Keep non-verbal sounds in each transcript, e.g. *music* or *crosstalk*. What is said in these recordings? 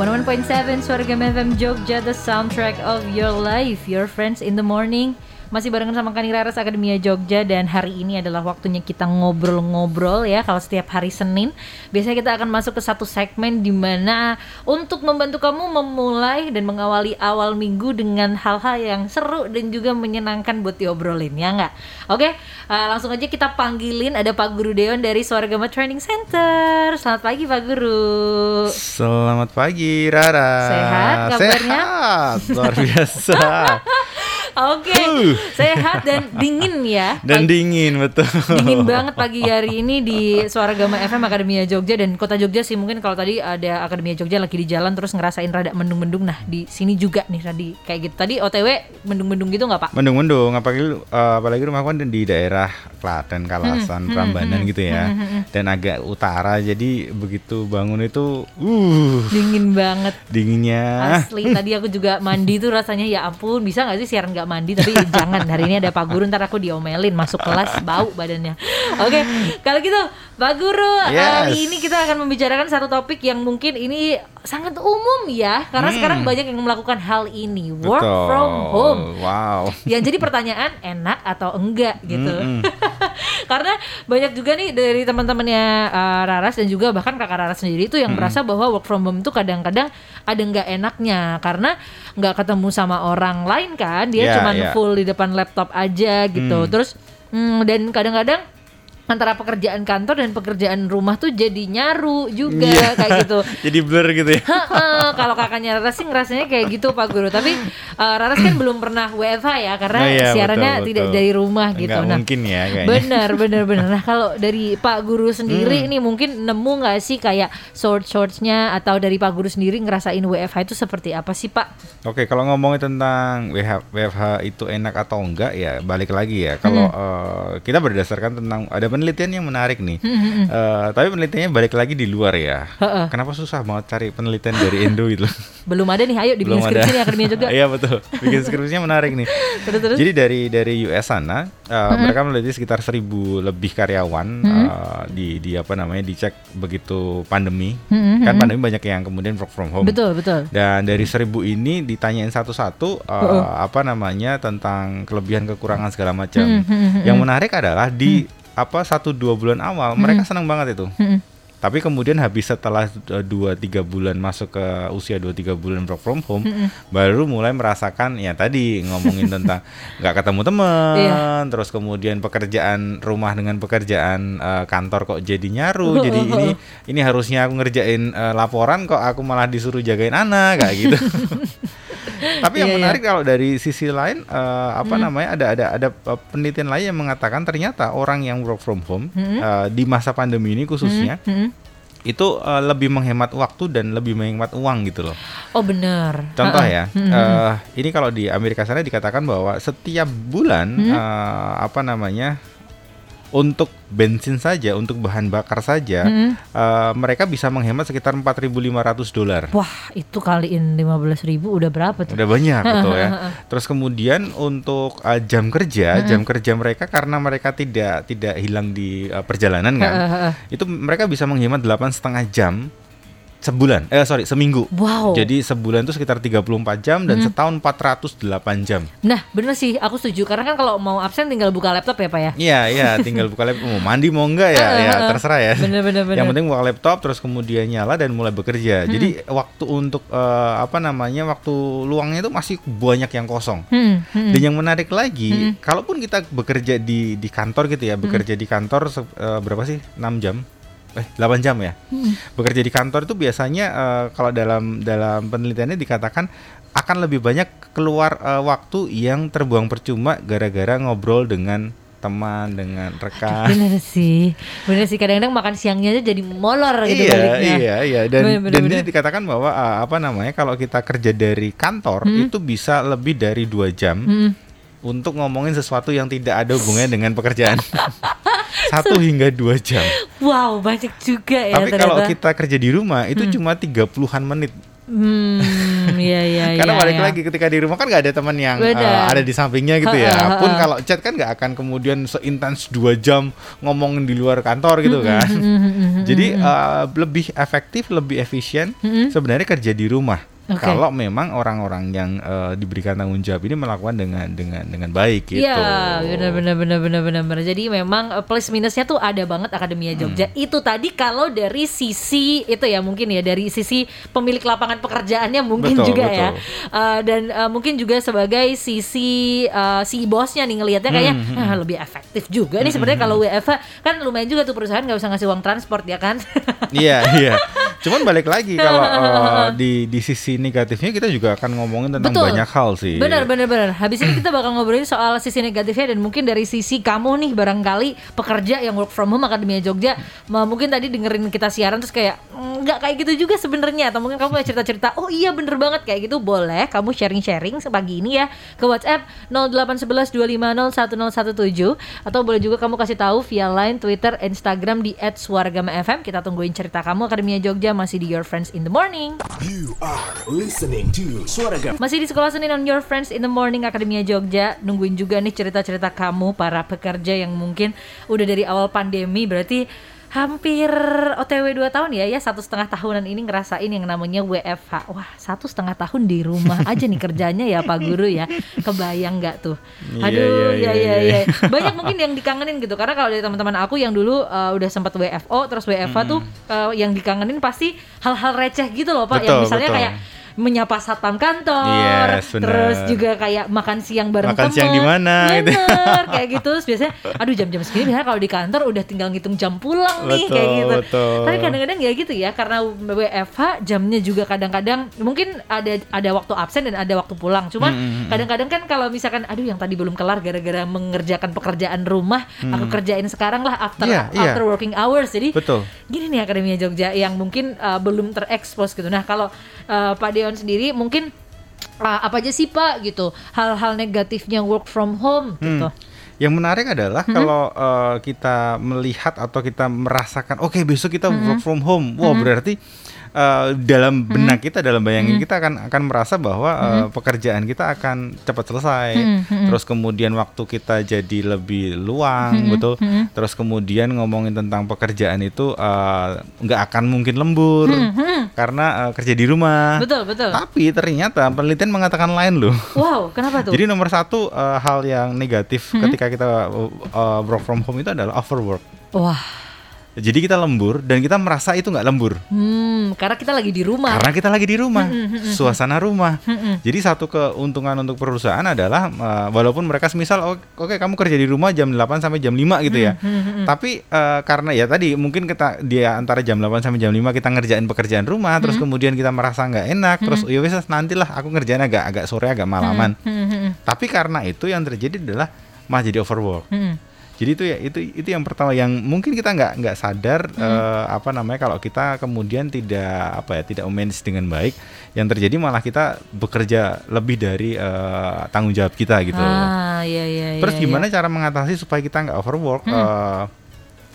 101.7 Suarga FM Jogja The soundtrack of your life. Your friends in the morning masih barengan sama Kani Raras Akademia Jogja dan hari ini adalah waktunya kita ngobrol-ngobrol ya kalau setiap hari Senin biasanya kita akan masuk ke satu segmen di mana untuk membantu kamu memulai dan mengawali awal minggu dengan hal-hal yang seru dan juga menyenangkan buat diobrolin ya nggak? Oke uh, langsung aja kita panggilin ada Pak Guru Deon dari Suargama Training Center. Selamat pagi Pak Guru. Selamat pagi Rara. Sehat kabarnya? Sehat *laughs* luar biasa. *laughs* Oke, okay. sehat dan dingin ya. Dan pagi, dingin betul. Dingin banget pagi hari ini di Suara Gama FM Akademia Jogja dan Kota Jogja sih mungkin kalau tadi ada Akademia Jogja lagi di jalan terus ngerasain rada mendung-mendung. Nah di sini juga nih tadi kayak gitu. Tadi OTW mendung-mendung gitu nggak Pak? Mendung-mendung, apalagi uh, apalagi rumah kan di daerah Klaten, Kalasan, hmm, Prambanan hmm, gitu ya. Hmm, hmm, hmm. Dan agak utara jadi begitu bangun itu uh dingin banget. Dinginnya. Asli tadi aku juga mandi tuh rasanya ya ampun bisa nggak sih siaran nggak mandi tapi jangan. Hari ini ada Pak Guru ntar aku diomelin. Masuk kelas bau badannya. Oke okay, kalau gitu Pak Guru yes. hari ini kita akan membicarakan satu topik yang mungkin ini sangat umum ya karena hmm. sekarang banyak yang melakukan hal ini work Betul. from home wow *laughs* yang jadi pertanyaan enak atau enggak gitu hmm. *laughs* karena banyak juga nih dari teman-temannya uh, Raras dan juga bahkan kakak Raras sendiri itu yang hmm. merasa bahwa work from home itu kadang-kadang ada nggak enaknya karena nggak ketemu sama orang lain kan dia yeah, cuman yeah. full di depan laptop aja gitu hmm. terus hmm, dan kadang-kadang antara pekerjaan kantor dan pekerjaan rumah tuh jadi nyaru juga yeah. kayak gitu. *laughs* jadi blur gitu ya. Kalau kakaknya Raras sih ngerasanya kayak gitu Pak Guru. Tapi uh, Raras kan belum pernah WFH ya karena nah, iya, siarannya betul, tidak dari rumah Enggak gitu. Nah, mungkin ya kayaknya. Benar, benar, benar. *laughs* Nah, kalau dari Pak Guru sendiri hmm. nih mungkin nemu nggak sih kayak short shortsnya atau dari Pak Guru sendiri ngerasain WFH itu seperti apa sih Pak? Oke, kalau ngomongin tentang WFH itu enak atau enggak ya balik lagi ya. Kalau hmm. uh, kita berdasarkan tentang ada penelitian yang menarik nih. uh, tapi penelitiannya balik lagi di luar ya. Kenapa susah banget cari penelitian dari Indo itu? *laughs* Belum ada nih, ayo dibikin skripsi nih akademia juga. Iya betul, bikin skripsinya menarik nih. *laughs* terus, terus? Jadi dari dari US sana, uh, uh-huh. mereka meneliti sekitar seribu lebih karyawan uh-huh. uh, di di apa namanya dicek begitu pandemi. Uh-huh. Kan pandemi banyak yang kemudian work from home. Betul betul. Dan dari seribu ini ditanyain satu-satu uh, uh-uh. apa namanya tentang kelebihan kekurangan segala macam. Yang menarik adalah di apa satu dua bulan awal hmm. mereka senang banget itu. Hmm. Tapi kemudian habis setelah dua tiga bulan masuk ke usia dua tiga bulan work from home, mm -hmm. baru mulai merasakan ya tadi ngomongin *laughs* tentang nggak ketemu teman, yeah. terus kemudian pekerjaan rumah dengan pekerjaan uh, kantor kok jadi nyaru, *laughs* jadi ini ini harusnya aku ngerjain uh, laporan kok aku malah disuruh jagain anak kayak gitu. *laughs* Tapi yang yeah, iya. menarik yeah. kalau dari sisi lain uh, apa hmm. namanya ada ada ada penelitian lain yang mengatakan ternyata orang yang work from home hmm. uh, di masa pandemi ini khususnya hmm. Hmm itu uh, lebih menghemat waktu dan lebih menghemat uang gitu loh. Oh benar. Contoh ya, uh, ini kalau di Amerika sana dikatakan bahwa setiap bulan hmm. uh, apa namanya untuk bensin saja, untuk bahan bakar saja, hmm. uh, mereka bisa menghemat sekitar 4.500 dolar. Wah, itu kaliin 15.000 udah berapa tuh? Udah banyak *laughs* betul ya. Terus kemudian untuk uh, jam kerja, hmm. jam kerja mereka karena mereka tidak tidak hilang di uh, perjalanan kan, *laughs* itu mereka bisa menghemat delapan setengah jam sebulan. Eh sorry seminggu. Wow. Jadi sebulan itu sekitar 34 jam dan hmm. setahun 408 jam. Nah bener sih. Aku setuju. Karena kan kalau mau absen tinggal buka laptop ya pak ya? Iya iya. Tinggal buka laptop. Mau mandi mau enggak ya? *laughs* Ya terserah ya. Bener bener bener. Yang penting buka laptop terus kemudian nyala dan mulai bekerja. Hmm. jadi waktu untuk uh, apa namanya waktu luangnya itu masih banyak yang kosong. Hmm. Hmm. dan yang menarik lagi hmm. kalaupun kita bekerja di di kantor gitu ya bekerja hmm. di kantor uh, berapa sih? 6 jam eh 8 jam ya. Hmm. Bekerja di kantor itu biasanya uh, kalau dalam dalam penelitiannya dikatakan akan lebih banyak keluar uh, waktu yang terbuang percuma gara-gara ngobrol dengan teman dengan rekan. Bener sih, bener sih kadang-kadang makan siangnya aja jadi molor gitu iya, baliknya. Iya iya dan bener, bener, dan bener. dikatakan bahwa uh, apa namanya kalau kita kerja dari kantor hmm. itu bisa lebih dari dua jam. Hmm untuk ngomongin sesuatu yang tidak ada hubungannya dengan pekerjaan. *laughs* Satu hingga dua jam. Wow, banyak juga ya. Tapi kalau kita kerja di rumah itu hmm. cuma tiga puluhan menit. Hmm, iya *laughs* iya. Karena iya, balik iya. lagi ketika di rumah kan nggak ada teman yang uh, ada di sampingnya gitu Ha, ha, ya. ha, Pun ha. kalau chat kan nggak akan kemudian seintens dua jam ngomongin di luar kantor gitu kan. Jadi uh, lebih efektif, lebih efisien sebenarnya kerja di rumah. Oke. Kalau memang orang-orang yang uh, diberikan tanggung jawab ini melakukan dengan dengan dengan baik gitu. Iya, benar benar benar benar benar benar. Jadi memang uh, plus minusnya tuh ada banget Akademia Jogja. Hmm. Itu tadi kalau dari sisi itu ya mungkin ya dari sisi pemilik lapangan pekerjaannya mungkin Betul, juga ya. betul. Uh, dan uh, mungkin juga sebagai sisi uh, si bosnya nih ngelihatnya kayak Hmm, "Ah, lebih efektif juga nih sebenarnya kalau WFH kan lumayan juga tuh perusahaan nggak usah ngasih uang transport ya kan. Iya, iya. *laughs* Cuman balik lagi *laughs* kalau uh, di di sisi negatifnya kita juga akan ngomongin tentang Betul. banyak hal sih. Benar, benar, benar. Habis ini kita bakal ngobrolin soal sisi negatifnya dan mungkin dari sisi kamu nih barangkali pekerja yang work from home Akademia Jogja, mungkin tadi dengerin kita siaran terus kayak "Mm, nggak kayak gitu juga sebenarnya atau mungkin kamu cerita-cerita, oh iya bener banget kayak gitu boleh kamu sharing-sharing pagi ini ya ke WhatsApp 0811 2501017 atau boleh juga kamu kasih tahu via line, Twitter, Instagram di @suaragama_fm. Kita tungguin cerita kamu Akademia Jogja masih di Your Friends in the Morning. You are listening to Suara Masih di Sekolah Senin on Your Friends in the Morning Akademia Jogja. Nungguin juga nih cerita-cerita kamu para pekerja yang mungkin udah dari awal pandemi. Berarti hampir OTW 2 tahun ya ya satu setengah tahunan ini ngerasain yang namanya WFH wah satu setengah tahun di rumah *laughs* aja nih kerjanya ya Pak Guru ya. Kebayang nggak tuh? Iya, aduh iya, ya iya, ya iya. ya banyak mungkin yang dikangenin gitu karena kalau dari teman-teman aku yang dulu uh, udah sempat WFO terus WFH tuh uh, yang dikangenin pasti hal-hal receh gitu loh Pak. Yang Betul, misalnya betul. kayak menyapa satpam kantor, Yes, bener. terus juga kayak makan siang bareng Makan temen, siang di mana, gitu. kayak gitu. Terus biasanya, aduh jam-jam segini biasanya kalau di kantor udah tinggal ngitung jam pulang nih Betul, kayak gitu. betul. Tapi kadang-kadang ya gitu ya, karena WFH jamnya juga kadang-kadang mungkin ada ada waktu absen dan ada waktu pulang. Cuman Hmm, kadang-kadang kan kalau misalkan, aduh yang tadi belum kelar gara-gara mengerjakan pekerjaan rumah, aku kerjain sekarang lah after Hmm. Iya. after working hours. Jadi Betul. gini nih Akademia Jogja yang mungkin uh, belum terekspos gitu. Nah kalau uh, Pak Deon sendiri mungkin uh, apa aja sih Pak gitu hal-hal negatifnya work from home gitu. Yang menarik adalah Mm-hmm. kalau uh, kita melihat atau kita merasakan, oke besok kita Mm-hmm. work from home, wah berarti uh, dalam benak kita, dalam bayangin Mm-hmm. kita akan akan merasa bahwa uh, pekerjaan kita akan cepat selesai. Mm-hmm. Terus kemudian waktu kita jadi lebih luang, Mm-hmm. betul. Terus kemudian ngomongin tentang pekerjaan itu uh, nggak akan mungkin lembur karena uh, kerja di rumah. Betul betul. Tapi ternyata penelitian mengatakan lain loh. Wow kenapa tuh? Jadi nomor satu uh, hal yang negatif Hmm? ketika kita uh, work from home itu adalah overwork. Wah, Jadi kita lembur dan kita merasa itu nggak lembur hmm, karena kita lagi di rumah. karena kita lagi di rumah, Hmm, suasana rumah. Jadi satu keuntungan untuk perusahaan adalah uh, walaupun mereka semisal "Oh, oke kamu kerja di rumah jam 8 sampai jam 5 gitu ya. Hmm, Tapi uh, karena ya tadi mungkin kita dia antara jam 8 sampai jam 5 kita ngerjain pekerjaan rumah terus Hmm. kemudian kita merasa nggak enak terus ya wes nantilah aku ngerjain agak agak sore agak malaman. Hmm, hmm, hmm, Tapi karena itu yang terjadi adalah malah jadi overwork. hmm. Jadi itu ya itu itu yang pertama yang mungkin kita nggak nggak sadar Hmm. eh, apa namanya kalau kita kemudian tidak apa ya tidak manage dengan baik, yang terjadi malah kita bekerja lebih dari eh, tanggung jawab kita gitu. Ah iya iya. Terus iya, gimana iya. cara mengatasi supaya kita nggak overwork? Eh,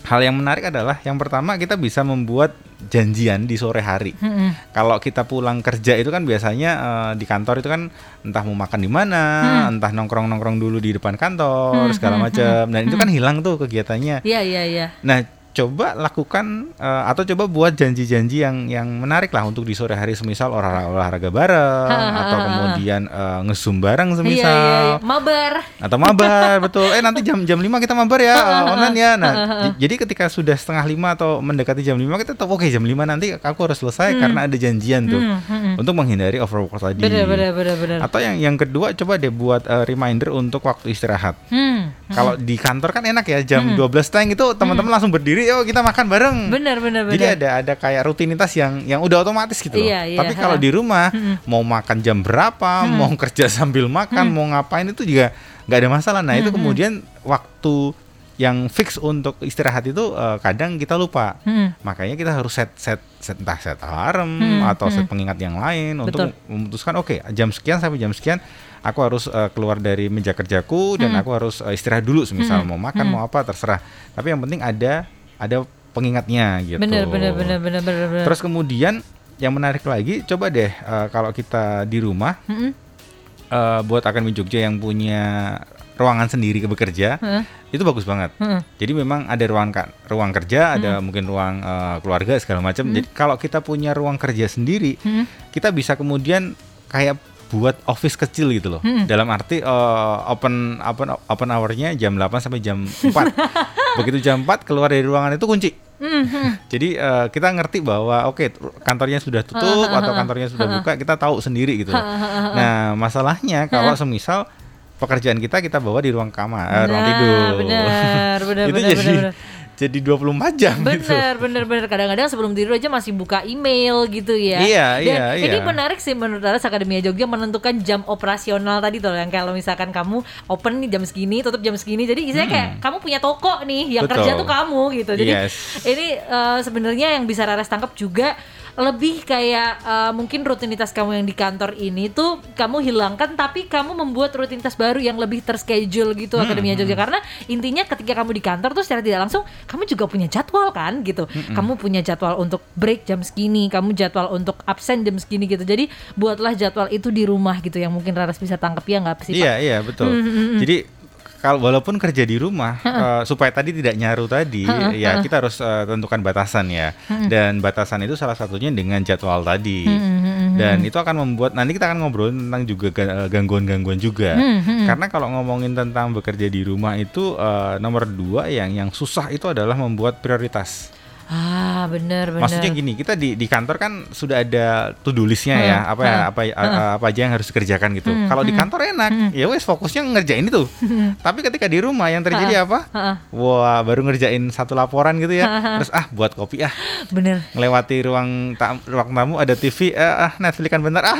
hal yang menarik adalah yang pertama kita bisa membuat janjian di sore hari. Hmm, hmm. Kalau kita pulang kerja itu kan biasanya eh, di kantor itu kan entah mau makan di mana, entah nongkrong-nongkrong dulu di depan kantor Hmm, segala hmm, macam. Dan itu kan hilang tuh kegiatannya. Iya iya iya. Nah, coba lakukan eh, atau coba buat janji-janji yang yang menarik lah untuk di sore hari semisal olahraga olahraga bareng Ha, ha, atau ha, ha. kemudian eh, ngesum bareng Iya semisal iya iya. Mabar. atau mabar betul eh nanti jam jam 5 kita mabar ya online ya nah jadi ketika sudah setengah lima atau mendekati jam 5 kita tahu oke jam 5 nanti aku harus selesai karena ada janjian tuh Hmm, hmm, hmm. untuk menghindari overwork tadi Bener bener bener bener. atau yang yang kedua coba deh buat eh, reminder untuk waktu istirahat Hmm. kalau di kantor kan enak ya jam 12 teng itu teman-teman langsung berdiri yuk kita makan bareng Bener bener bener. jadi ada ada kayak rutinitas yang yang udah otomatis gitu loh. Iya, iya, Tapi kalau di rumah mau makan jam berapa, mau kerja *laughs* sambil makan, mau ngapain itu juga nggak ada masalah. Nah itu kemudian waktu yang fix untuk istirahat itu eh, kadang kita lupa. Hmm. Makanya kita harus set set set entah set alarm atau set pengingat yang lain untuk Betul. memutuskan oke jam sekian sampai jam sekian aku harus eh, keluar dari meja kerjaku dan aku harus eh, istirahat dulu semisal mau makan mau apa terserah. Tapi yang penting ada ada pengingatnya gitu. Bener bener bener bener bener bener. Terus kemudian yang menarik lagi, coba deh uh, kalau kita di rumah, Mm-mm. uh, buat Akademi Jogja yang punya ruangan sendiri ke bekerja, Heeh. itu bagus banget. Heeh. Jadi memang ada ruang ruang kerja, ada mungkin ruang uh, keluarga segala macam. Jadi kalau kita punya ruang kerja sendiri, Mm-mm. kita bisa kemudian kayak buat office kecil gitu loh. Hmm. Dalam arti uh, open open open hour-nya jam 8 sampai jam 4. *laughs* Begitu jam 4 keluar dari ruangan itu kunci. Mhm. *laughs* Jadi uh, kita ngerti bahwa oke kantornya sudah tutup *laughs* atau kantornya sudah buka, kita tahu sendiri gitu loh. Nah, masalahnya kalau semisal pekerjaan kita kita bawa di ruang kamar, eh, ruang Nah, tidur. benar, benar, itu benar, jadi benar, benar. Jadi 24 jam gitu. Bener, bener, bener. Kadang-kadang sebelum tidur aja masih buka email gitu ya. Iya, Dan iya, Ini iya. menarik sih menurut Aras Akademia Jogja menentukan jam operasional tadi tuh yang kalau misalkan kamu open nih jam segini, tutup jam segini. Jadi istilahnya kayak kamu punya toko nih, yang Hmm. Betul. kerja tuh kamu gitu. Jadi Yes. ini eh, sebenarnya yang bisa Raras tangkap juga lebih kayak eh, mungkin rutinitas kamu yang di kantor ini tuh kamu hilangkan tapi kamu membuat rutinitas baru yang lebih terschedule gitu Hmm, Akademia Jogja. karena intinya ketika kamu di kantor tuh secara tidak langsung kamu juga punya jadwal kan gitu. Hmm, kamu punya jadwal untuk break jam segini kamu jadwal untuk absen jam segini gitu. Jadi buatlah jadwal itu di rumah gitu yang mungkin Raras bisa tangkap ya nggak sih? Iya, iya, betul. Hmm, Jadi kalau walaupun kerja di rumah eh, supaya tadi tidak nyaru tadi ya kita harus eh, tentukan batasan ya. Dan batasan itu salah satunya dengan jadwal tadi. Dan itu akan membuat nanti kita akan ngobrol tentang juga ga- eh, gangguan-gangguan juga. Karena kalau ngomongin tentang bekerja di rumah itu eh, nomor dua yang yang susah itu adalah membuat prioritas. Ah bener bener Maksudnya gini, kita di di kantor kan sudah ada to do listnya ya, apa ya, apa a- apa aja yang harus dikerjakan gitu. Kalau di kantor enak, ya wes fokusnya ngerjain itu. Tapi ketika di rumah yang terjadi apa? Wah, baru ngerjain satu laporan gitu ya. Terus ah buat kopi ah, bener ngelewati ruang tam, ruang tamu ada TV, eh, ah Netflix kan bentar ah.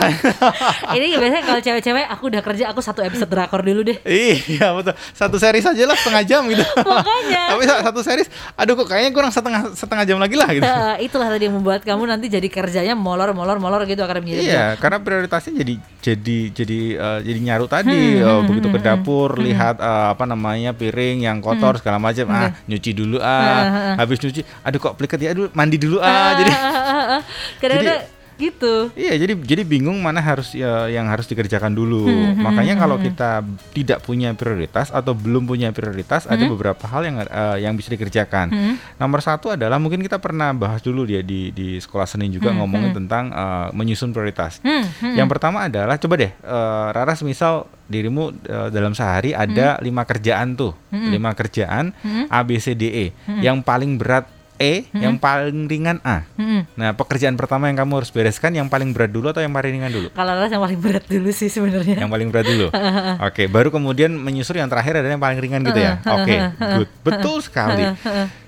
*laughs* ini biasanya kalau cewek-cewek aku udah kerja aku satu episode drakor dulu deh iya betul. Satu series aja lah setengah jam gitu. *laughs* Makanya. Tapi sa- satu series, aduh kok kayaknya kurang setengah setengah jam lagi lah gitu. *laughs* Itulah tadi yang membuat kamu nanti jadi kerjanya molor molor molor gitu akademi Iya, karena prioritasnya jadi jadi jadi eh, jadi nyaru tadi. Hmm, eh, begitu ke dapur lihat eh, apa namanya piring yang kotor Hmm. segala macam. Ah nyuci dulu ah. Habis nyuci aduh kok pliket ya? Aduh mandi dulu ah. Jadi kadang-kadang gitu. Iya jadi jadi bingung mana harus ya, yang harus dikerjakan dulu. Hmm, makanya kalau kita tidak punya prioritas atau belum punya prioritas ada Hmm. beberapa hal yang eh, yang bisa dikerjakan. Nomor satu adalah mungkin kita pernah bahas dulu dia di di sekolah seni juga ngomongin tentang eh, menyusun prioritas. Hmm, hmm. yang pertama adalah coba deh eh, Raras misal dirimu eh, dalam sehari ada lima kerjaan tuh, lima kerjaan A B C D E. Yang paling berat E, yang paling ringan A. Hmm. Nah, pekerjaan pertama yang kamu harus bereskan yang paling berat dulu atau yang paling ringan dulu? kalau yang paling berat dulu sih sebenarnya Yang paling berat dulu. *laughs* Oke, baru kemudian menyusul yang terakhir adalah yang paling ringan gitu ya. Oke, good. Betul sekali.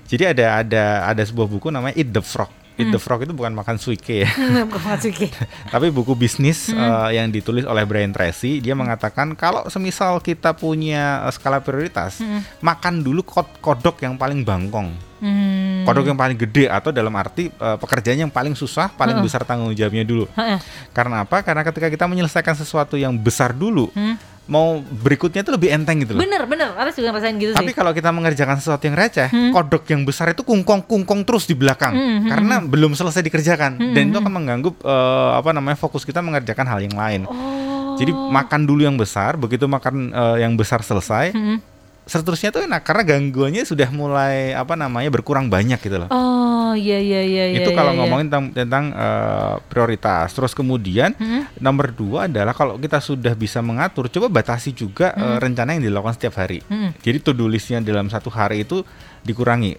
Jadi ada ada ada sebuah buku namanya Eat the Frog. Eat the Frog itu bukan makan suike ya. *laughs* Bukan Matsuki. *laughs* Tapi buku bisnis eh, yang ditulis oleh Brian Tracy, dia mengatakan kalau semisal kita punya eh, skala prioritas, makan dulu kod- kodok yang paling bangkong, Hmm. Kodok yang paling gede atau dalam arti eh, pekerjaan yang paling susah, paling besar tanggung jawabnya dulu. Heeh. Karena apa? Karena ketika kita menyelesaikan sesuatu yang besar dulu, Hmm. mau berikutnya itu lebih enteng gitu loh. bener bener Laras juga ngerasain gitu Tapi sih kalau kita mengerjakan sesuatu yang receh, kodok yang besar itu kungkong-kungkong terus di belakang Hmm, hmm, karena belum selesai dikerjakan dan itu akan mengganggu eh, apa namanya fokus kita mengerjakan hal yang lain. oh Jadi makan dulu yang besar, begitu makan eh, yang besar selesai, Hmm. Seterusnya tuh enak karena gangguannya sudah mulai apa namanya berkurang banyak gitu loh. oh iya iya iya iya, itu kalau iya, iya. ngomongin tentang, tentang eh, prioritas. Terus kemudian Hmm. nomor dua adalah kalau kita sudah bisa mengatur, coba batasi juga eh, rencana yang dilakukan setiap hari. Hmm. Jadi to do listnya dalam satu hari itu dikurangi.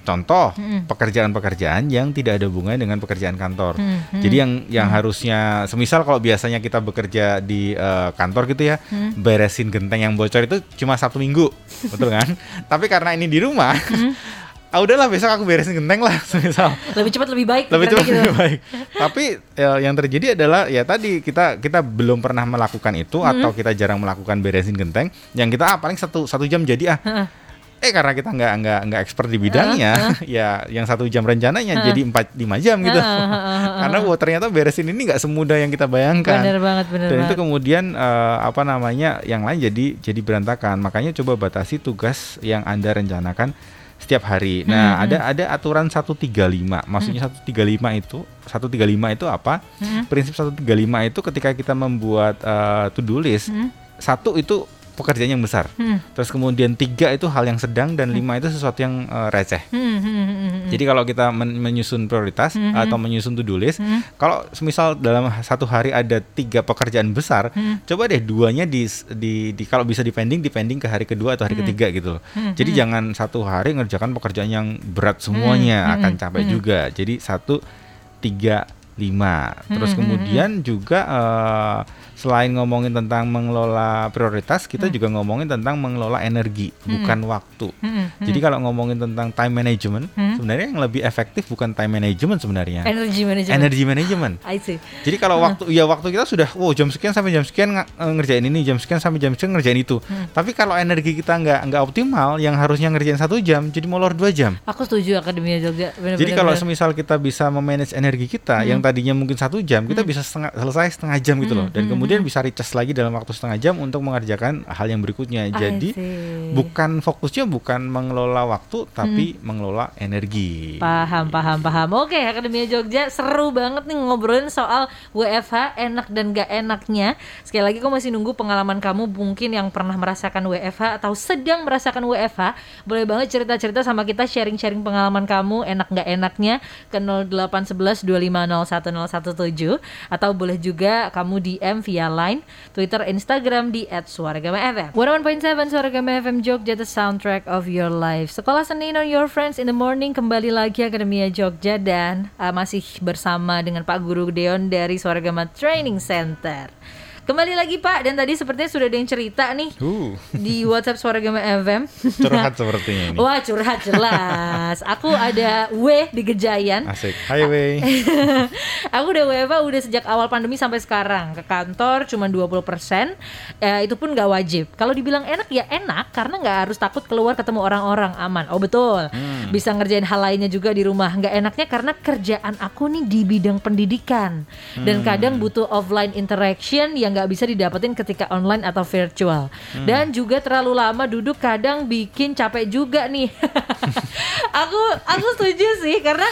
Contoh Hmm. pekerjaan-pekerjaan yang tidak ada hubungannya dengan pekerjaan kantor. Hmm, hmm. Jadi yang yang harusnya, semisal kalau biasanya kita bekerja di eh, kantor gitu ya, Hmm. beresin genteng yang bocor itu cuma Sabtu Minggu, *laughs* betul kan? Tapi karena ini di rumah, Hmm. *laughs* ah udahlah besok aku beresin genteng lah, *laughs* semisal lebih cepat lebih baik lebih cepat gitu. lebih baik. Tapi ya, yang terjadi adalah ya tadi kita kita belum pernah melakukan itu Hmm. atau kita jarang melakukan beresin genteng. Yang kita ah paling satu satu jam jadi ah. Eh karena kita nggak nggak nggak expert di bidangnya, *laughs* ya yang satu jam rencananya jadi empat lima jam gitu. *laughs* karena wah ternyata beresin ini nggak semudah yang kita bayangkan. bener banget bener Dan itu kemudian eh, apa namanya yang lain jadi jadi berantakan. Makanya coba batasi tugas yang anda rencanakan setiap hari. Nah, ada ada aturan 135. Maksudnya 135 itu 135 itu apa? Prinsip 135 itu ketika kita membuat uh, to do list, satu itu pekerjaan yang besar. Terus kemudian tiga itu hal yang sedang dan lima itu sesuatu yang uh, receh. Hmm, hmm, hmm, hmm, hmm. Jadi kalau kita men- menyusun prioritas atau menyusun to do list, kalau misal dalam satu hari ada tiga pekerjaan besar, coba deh duanya di, di, di kalau bisa dipending dipending ke hari kedua atau hari ketiga gitu. loh. Jadi jangan satu hari ngerjakan pekerjaan yang berat semuanya akan capek juga. Jadi satu tiga lima. Terus kemudian juga eh, selain ngomongin tentang mengelola prioritas, kita juga ngomongin tentang mengelola energi, bukan waktu. Hmm, Jadi kalau ngomongin tentang time management, sebenarnya yang lebih efektif bukan time management sebenarnya, Energy management. energy management. *laughs* I see. Jadi kalau waktu ya waktu kita sudah, wow jam sekian sampai jam sekian eh, ngerjain ini, jam sekian sampai jam sekian ngerjain itu. Tapi kalau energi kita nggak nggak optimal, yang harusnya ngerjain satu jam, jadi molor dua jam. Aku setuju Akademia Jogja. Bener, Jadi bener, kalau bener. semisal kita bisa memanage energi kita yang tadinya mungkin satu jam, kita bisa setengah, selesai setengah jam gitu loh, dan kemudian bisa recharge lagi dalam waktu setengah jam untuk mengerjakan hal yang berikutnya. Jadi bukan fokusnya bukan mengelola waktu, tapi mengelola energi. Paham, paham, paham. Oke, Akademia Jogja seru banget nih ngobrolin soal WFH enak dan gak enaknya. Sekali lagi aku masih nunggu pengalaman kamu mungkin yang pernah merasakan WFH atau sedang merasakan WFH. Boleh banget cerita-cerita sama kita sharing-sharing pengalaman kamu enak gak enaknya ke 0811 2501017 atau boleh juga kamu DM via line, Twitter, Instagram di @suaragama_fm. 101.7 Suaragama FM Jogja the soundtrack of your life. Sekolah Senin on your friends in the morning kembali lagi Akademia Jogja dan uh, masih bersama dengan Pak Guru Deon dari Suaragama Training Center. Kembali lagi Pak. Dan tadi sepertinya sudah ada yang cerita nih Uh, di WhatsApp Suaragama FM. curhat sepertinya ini. Wah curhat jelas. Aku ada W di Gejayan. Asik. Highway. *laughs* aku udah WFH udah sejak awal pandemi sampai sekarang. Ke kantor cuma 20% eh, itu pun nggak wajib. Kalau dibilang enak ya enak. Karena nggak harus takut keluar ketemu orang-orang. Aman. Oh betul. Bisa ngerjain hal lainnya juga di rumah. Nggak enaknya karena kerjaan aku nih di bidang pendidikan. Dan kadang butuh offline interaction. Yang nggak bisa didapetin ketika online atau virtual. Dan juga terlalu lama duduk kadang bikin capek juga nih. *laughs* Aku aku setuju sih karena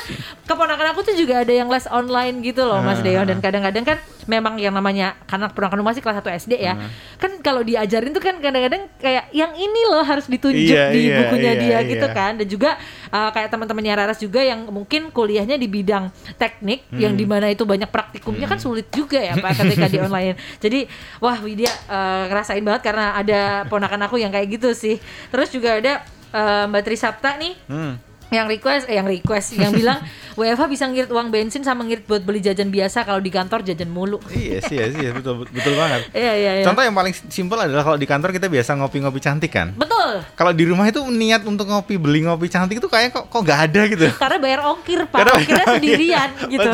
keponakan aku tuh juga ada yang les online gitu loh Mas Deon. Dan kadang-kadang kan memang yang namanya karena keponakan masih kelas 1 SD ya. Kan kalau diajarin tuh kan kadang-kadang kayak yang ini loh harus ditunjuk Iya, di iya, bukunya iya, dia gitu iya. kan. Dan juga uh, kayak teman-temannya Raras juga yang mungkin kuliahnya di bidang teknik yang di mana itu banyak praktikumnya kan sulit juga ya Pak *laughs* ketika di online. Jadi wah Widya uh, ngerasain banget karena ada ponakan aku yang kayak gitu sih. Terus juga ada uh, Mbak Trisapta nih. Hmm. Yang request eh yang request yang bilang *laughs* WFH bisa ngirit uang bensin sama ngirit buat beli jajan biasa kalau di kantor jajan mulu. Iya sih, iya sih, betul betul banget. *laughs* Iya iya iya. Contoh yang paling simpel adalah kalau di kantor kita biasa ngopi-ngopi cantik kan. Betul. Kalau di rumah itu niat untuk ngopi beli ngopi cantik itu kayak kok kok nggak ada gitu. *laughs* Karena bayar ongkir pak, Karena bayar ongkirnya ongkir. sendirian gitu.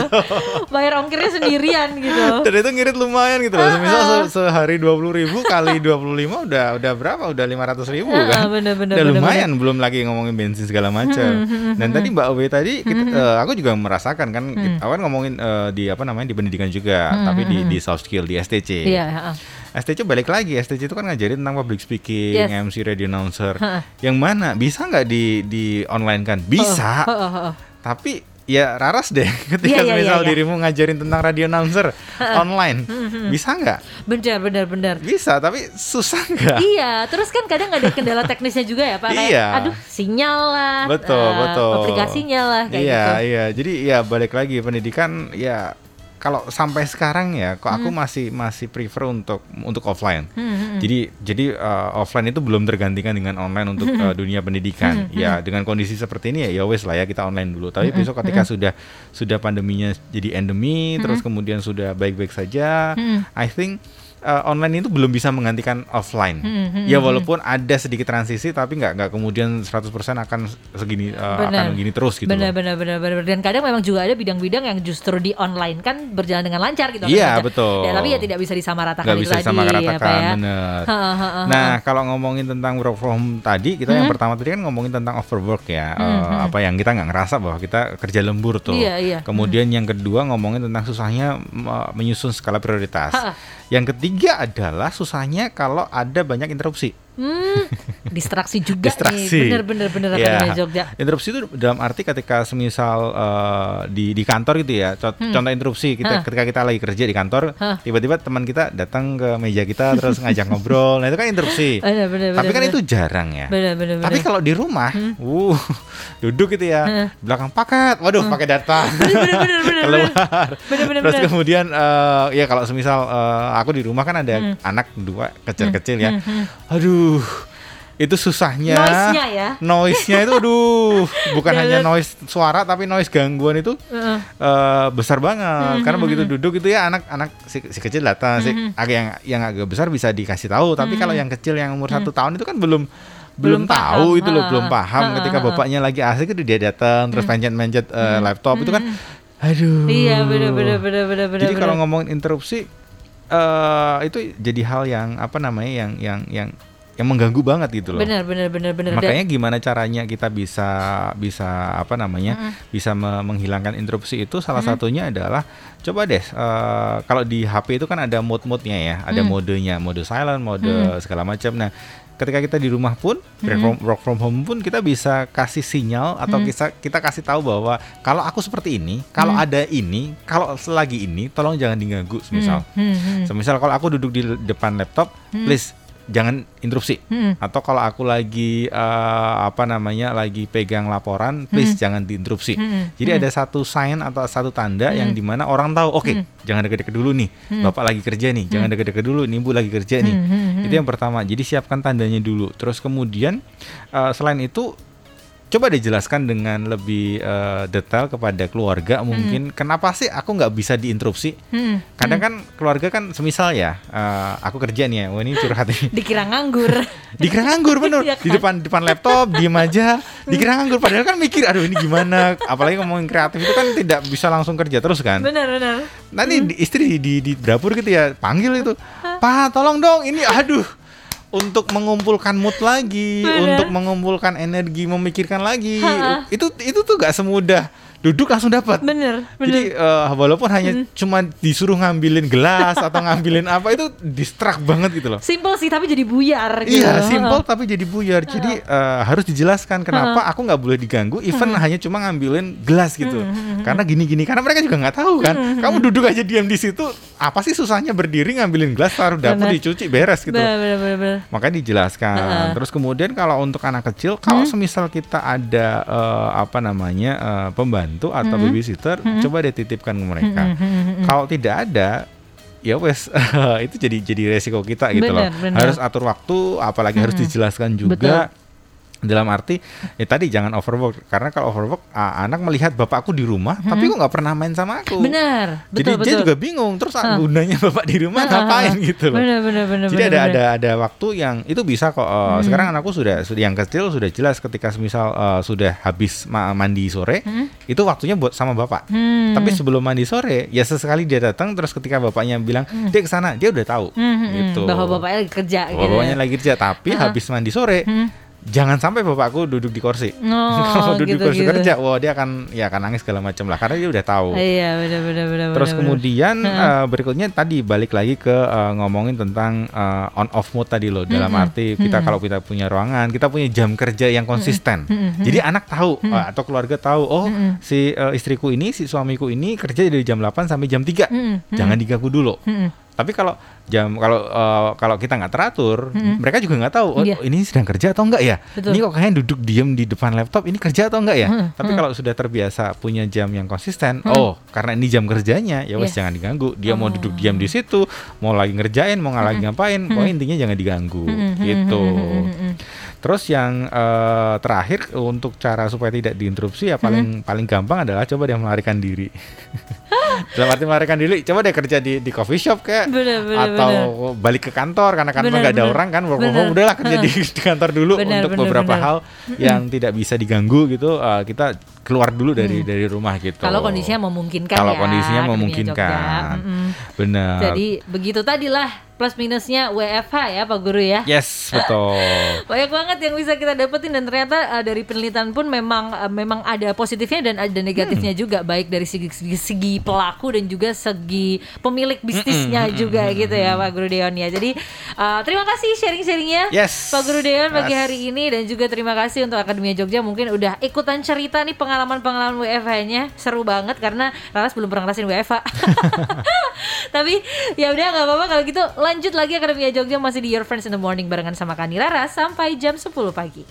bayar ongkirnya sendirian gitu. Dan itu ngirit lumayan gitu loh. Misal se- sehari dua puluh ribu kali 25 udah udah berapa? Udah 500 ribu Ah, kan? bener, bener, udah bener, lumayan. Belum lagi ngomongin bensin segala macam. Dan tadi Mbak Owe tadi, kita, eh, aku juga merasakan kan. Kita, aku kan ngomongin eh, di apa namanya di pendidikan juga, tapi di di soft skill di STC. Iya. heeh. STC balik lagi, STC itu kan ngajarin tentang public speaking, Yes. MC radio announcer. Yang mana bisa nggak di di online kan? Bisa. Heeh, heeh. Tapi ya raras deh *laughs* ketika Iya, iya, misal iya, iya. dirimu ngajarin tentang radio announcer *laughs* online. Bisa nggak? Benar benar benar. Bisa, tapi susah nggak? Iya, terus kan kadang ada kendala teknisnya juga ya Pak. Kayak, Iya. aduh sinyal lah, Betul, eh, betul. aplikasinya lah kayak iya, gitu. iya. Jadi ya balik lagi pendidikan ya kalau sampai sekarang ya kok aku masih masih prefer untuk untuk offline. Hmm, Jadi jadi uh, offline itu belum tergantikan dengan online untuk uh, dunia pendidikan. Ya dengan kondisi seperti ini ya ya wes lah ya kita online dulu. Tapi besok ketika sudah sudah pandeminya jadi endemi terus kemudian sudah baik-baik saja, I think uh, online itu belum bisa menggantikan offline. Ya walaupun ada sedikit transisi tapi nggak nggak kemudian 100% akan segini uh, Benar. akan begini terus gitu. benar, benar, benar, benar. Dan kadang memang juga ada bidang-bidang yang justru di online kan berjalan dengan lancar gitu. Iya, kan, betul. Ya, tapi ya tidak bisa disamaratakan itu bisa tadi, disamaratakan ya, ya. ha. Nah kalau ngomongin tentang work from home tadi kita yang pertama tadi kan ngomongin tentang overwork ya Eh, apa yang kita nggak ngerasa bahwa kita kerja lembur tuh. Iya, iya. Kemudian yang kedua ngomongin tentang susahnya menyusun skala prioritas. Ha. Yang ketiga adalah susahnya kalau ada banyak interupsi. Hmm, distraksi juga Distraksi. nih. Bener bener bener Ya. Akademi Jogja. Interupsi itu dalam arti ketika semisal eh, di di kantor gitu ya. Co- Contoh interupsi kita Hmm. Hah. ketika kita lagi kerja di kantor, tiba-tiba teman kita datang ke meja kita terus ngajak ngobrol. Nah, itu kan interupsi. Bener *laughs* bener Tapi bener, kan bener. itu jarang ya. bener bener Tapi bener. kalau di rumah, uh, *laughs* duduk gitu ya, Hmm. belakang paket, waduh pakai data, bener bener bener bener. keluar. Bener bener Terus bener. kemudian eh, ya kalau semisal eh, aku di rumah kan ada Hmm. anak dua kecil-kecil ya, aduh itu susahnya. Noise-nya ya. Noise-nya itu aduh, bukan *laughs* hanya noise suara tapi noise gangguan itu Heeh. eh, besar banget. Karena begitu duduk itu ya anak-anak si, si kecil datang, si agak yang yang agak besar bisa dikasih tahu. Tapi kalau yang kecil yang umur satu tahun itu kan belum belum. Belum tahu paham. itu loh, belum paham. ah, Ketika bapaknya lagi asik itu dia datang terus pencet-pencet eh, laptop itu kan, aduh. Iya bener bener bener bener. Jadi kalau ngomongin interupsi eh itu jadi hal yang apa namanya yang yang yang yang mengganggu banget gitu loh. bener bener bener. Dan- Makanya gimana caranya kita bisa bisa apa namanya bisa me- menghilangkan interupsi itu salah satunya adalah coba deh eh, kalau di HP itu kan ada mode-modenya ya, ada Mm. modenya, mode silent, mode segala macam. Nah, ketika kita di rumah pun work from, work from home pun kita bisa kasih sinyal atau kita kita kasih tahu bahwa kalau aku seperti ini, kalau ada ini, kalau selagi ini tolong jangan diganggu semisal. Hmm, hmm, Semisal kalau aku duduk di depan laptop, please jangan interupsi. hmm. Atau kalau aku lagi eh, apa namanya lagi pegang laporan, please jangan diinterupsi. Hmm. Jadi ada satu sign atau satu tanda yang di mana orang tahu, oke, jangan deket-deket dulu nih, bapak lagi kerja nih, jangan deket-deket dulu, nih ibu lagi kerja nih. Hmm, Itu yang pertama. Jadi siapkan tandanya dulu. Terus kemudian eh, selain itu coba dijelaskan dengan lebih eh, detail kepada keluarga mungkin. Kenapa sih aku nggak bisa diinterupsi? Hmm. kadang kan keluarga kan semisal ya eh, aku kerja nih ya wah ini curhat nih *laughs* Dikira nganggur. *laughs* dikira nganggur bener. Di kan? depan depan laptop diem aja. Dikira nganggur padahal kan mikir aduh ini gimana? Apalagi ngomongin kreatif itu kan tidak bisa langsung kerja terus kan. Bener bener. nanti di- istri di, di, di dapur gitu ya panggil itu pak tolong dong ini aduh untuk mengumpulkan mood lagi Bener. untuk mengumpulkan energi memikirkan lagi. Itu itu tuh gak semudah duduk langsung dapat Bener bener. jadi eh, walaupun hanya cuma disuruh ngambilin gelas atau ngambilin apa itu distract banget gitu loh Simple sih tapi jadi buyar gitu. Iya, simple tapi jadi buyar. Jadi eh, harus dijelaskan kenapa aku nggak boleh diganggu. Even hanya cuma ngambilin gelas gitu. Karena gini-gini. Karena mereka juga nggak tahu kan. Kamu duduk aja diam di situ. Apa sih susahnya berdiri ngambilin gelas taruh dapur Benar. dicuci beres gitu. Bener bener bener. bener. Makanya dijelaskan. Heeh. Terus kemudian kalau untuk anak kecil, kalau semisal kita ada eh, apa namanya eh, pembantu atau babysitter, coba deh titipkan ke mereka. Kalau tidak ada, ya wes *laughs* itu jadi jadi resiko kita gitu loh. Benar, benar. Harus atur waktu, apalagi harus dijelaskan juga. Dalam arti, ya tadi jangan overwork karena kalau overwork ah, anak melihat bapakku di rumah, tapi kok nggak pernah main sama aku. Bener. Jadi Betul dia betul. juga bingung. Terus ah, gunanya bapak di rumah ngapain gitu loh. Bener bener bener. Jadi bener, ada bener. ada ada waktu yang itu bisa kok. uh, Sekarang anakku sudah sudah yang kecil sudah jelas ketika misal uh, sudah habis ma- mandi sore, itu waktunya buat sama bapak. Hmm. Tapi sebelum mandi sore, ya sesekali dia datang terus ketika bapaknya bilang dia ke sana, dia udah tahu Hmm, hmm, hmm. gitu. Bahwa bapaknya lagi kerja Bahwa gitu. bapaknya lagi kerja, tapi habis mandi sore. Jangan sampai bapakku duduk di kursi. Oh, *laughs* Kalau duduk di gitu, kursi gitu. kerja, wah dia akan ya akan nangis segala macam lah karena dia udah tahu. Iya bener bener bener. Terus bener, kemudian eh, berikutnya tadi balik lagi ke eh, ngomongin tentang eh, on off mode tadi loh dalam arti kita kalau kita punya ruangan kita punya jam kerja yang konsisten. Jadi anak tahu eh, atau keluarga tahu oh si eh, istriku ini si suamiku ini kerja dari jam 8 sampai jam 3 jangan diganggu dulu. Mm-mm. Tapi kalau jam kalau eh, kalau kita nggak teratur mereka juga nggak tahu oh, Iya. ini sedang kerja atau enggak ya? Betul. ini kok kayaknya duduk diem di depan laptop ini kerja atau enggak ya? Hmm, tapi kalau sudah terbiasa punya jam yang konsisten oh karena ini jam kerjanya ya wes Yes. jangan diganggu. Dia mau Oh. duduk diam di situ mau lagi ngerjain mau nggak lagi ngapain pokoknya intinya jangan diganggu. Gitu terus yang eh, terakhir untuk cara supaya tidak diinterupsi ya paling paling gampang adalah coba dia melarikan diri. *laughs* Dalam arti melarikan diri coba deh kerja di di coffee shop kayak Bener, bener, atau balik ke kantor karena kantor Bener, nggak ada bener. orang kan. Work from Bener. home udahlah kerja di, di kantor dulu Bener, untuk bener, beberapa bener. hal yang tidak bisa diganggu gitu. Eh, kita keluar dulu dari dari rumah gitu. Kalau kondisinya memungkinkan Kalau ya. kondisinya memungkinkan. Jogja. Mm-mm. Benar. Jadi begitu tadilah plus minusnya WFH ya Pak Guru ya. Yes, betul. *laughs* Banyak banget yang bisa kita dapetin dan ternyata uh, dari penelitian pun memang uh, memang ada positifnya dan ada negatifnya Hmm. juga baik dari segi, segi segi pelaku dan juga segi pemilik bisnisnya juga gitu ya Pak Guru Deon ya. Jadi uh, terima kasih sharing-sharingnya Yes. Pak Guru Deon pagi Yes. hari ini dan juga terima kasih untuk Akademia Jogja mungkin udah ikutan cerita nih pengalaman-pengalaman WFH-nya seru banget karena Laras belum pernah ngerasain WFH. *laughs* Tapi ya udah nggak apa-apa kalau gitu lanjut lagi Akademia Jogja masih di Your Friends in the Morning barengan sama Kani Rara sampai jam 10 pagi.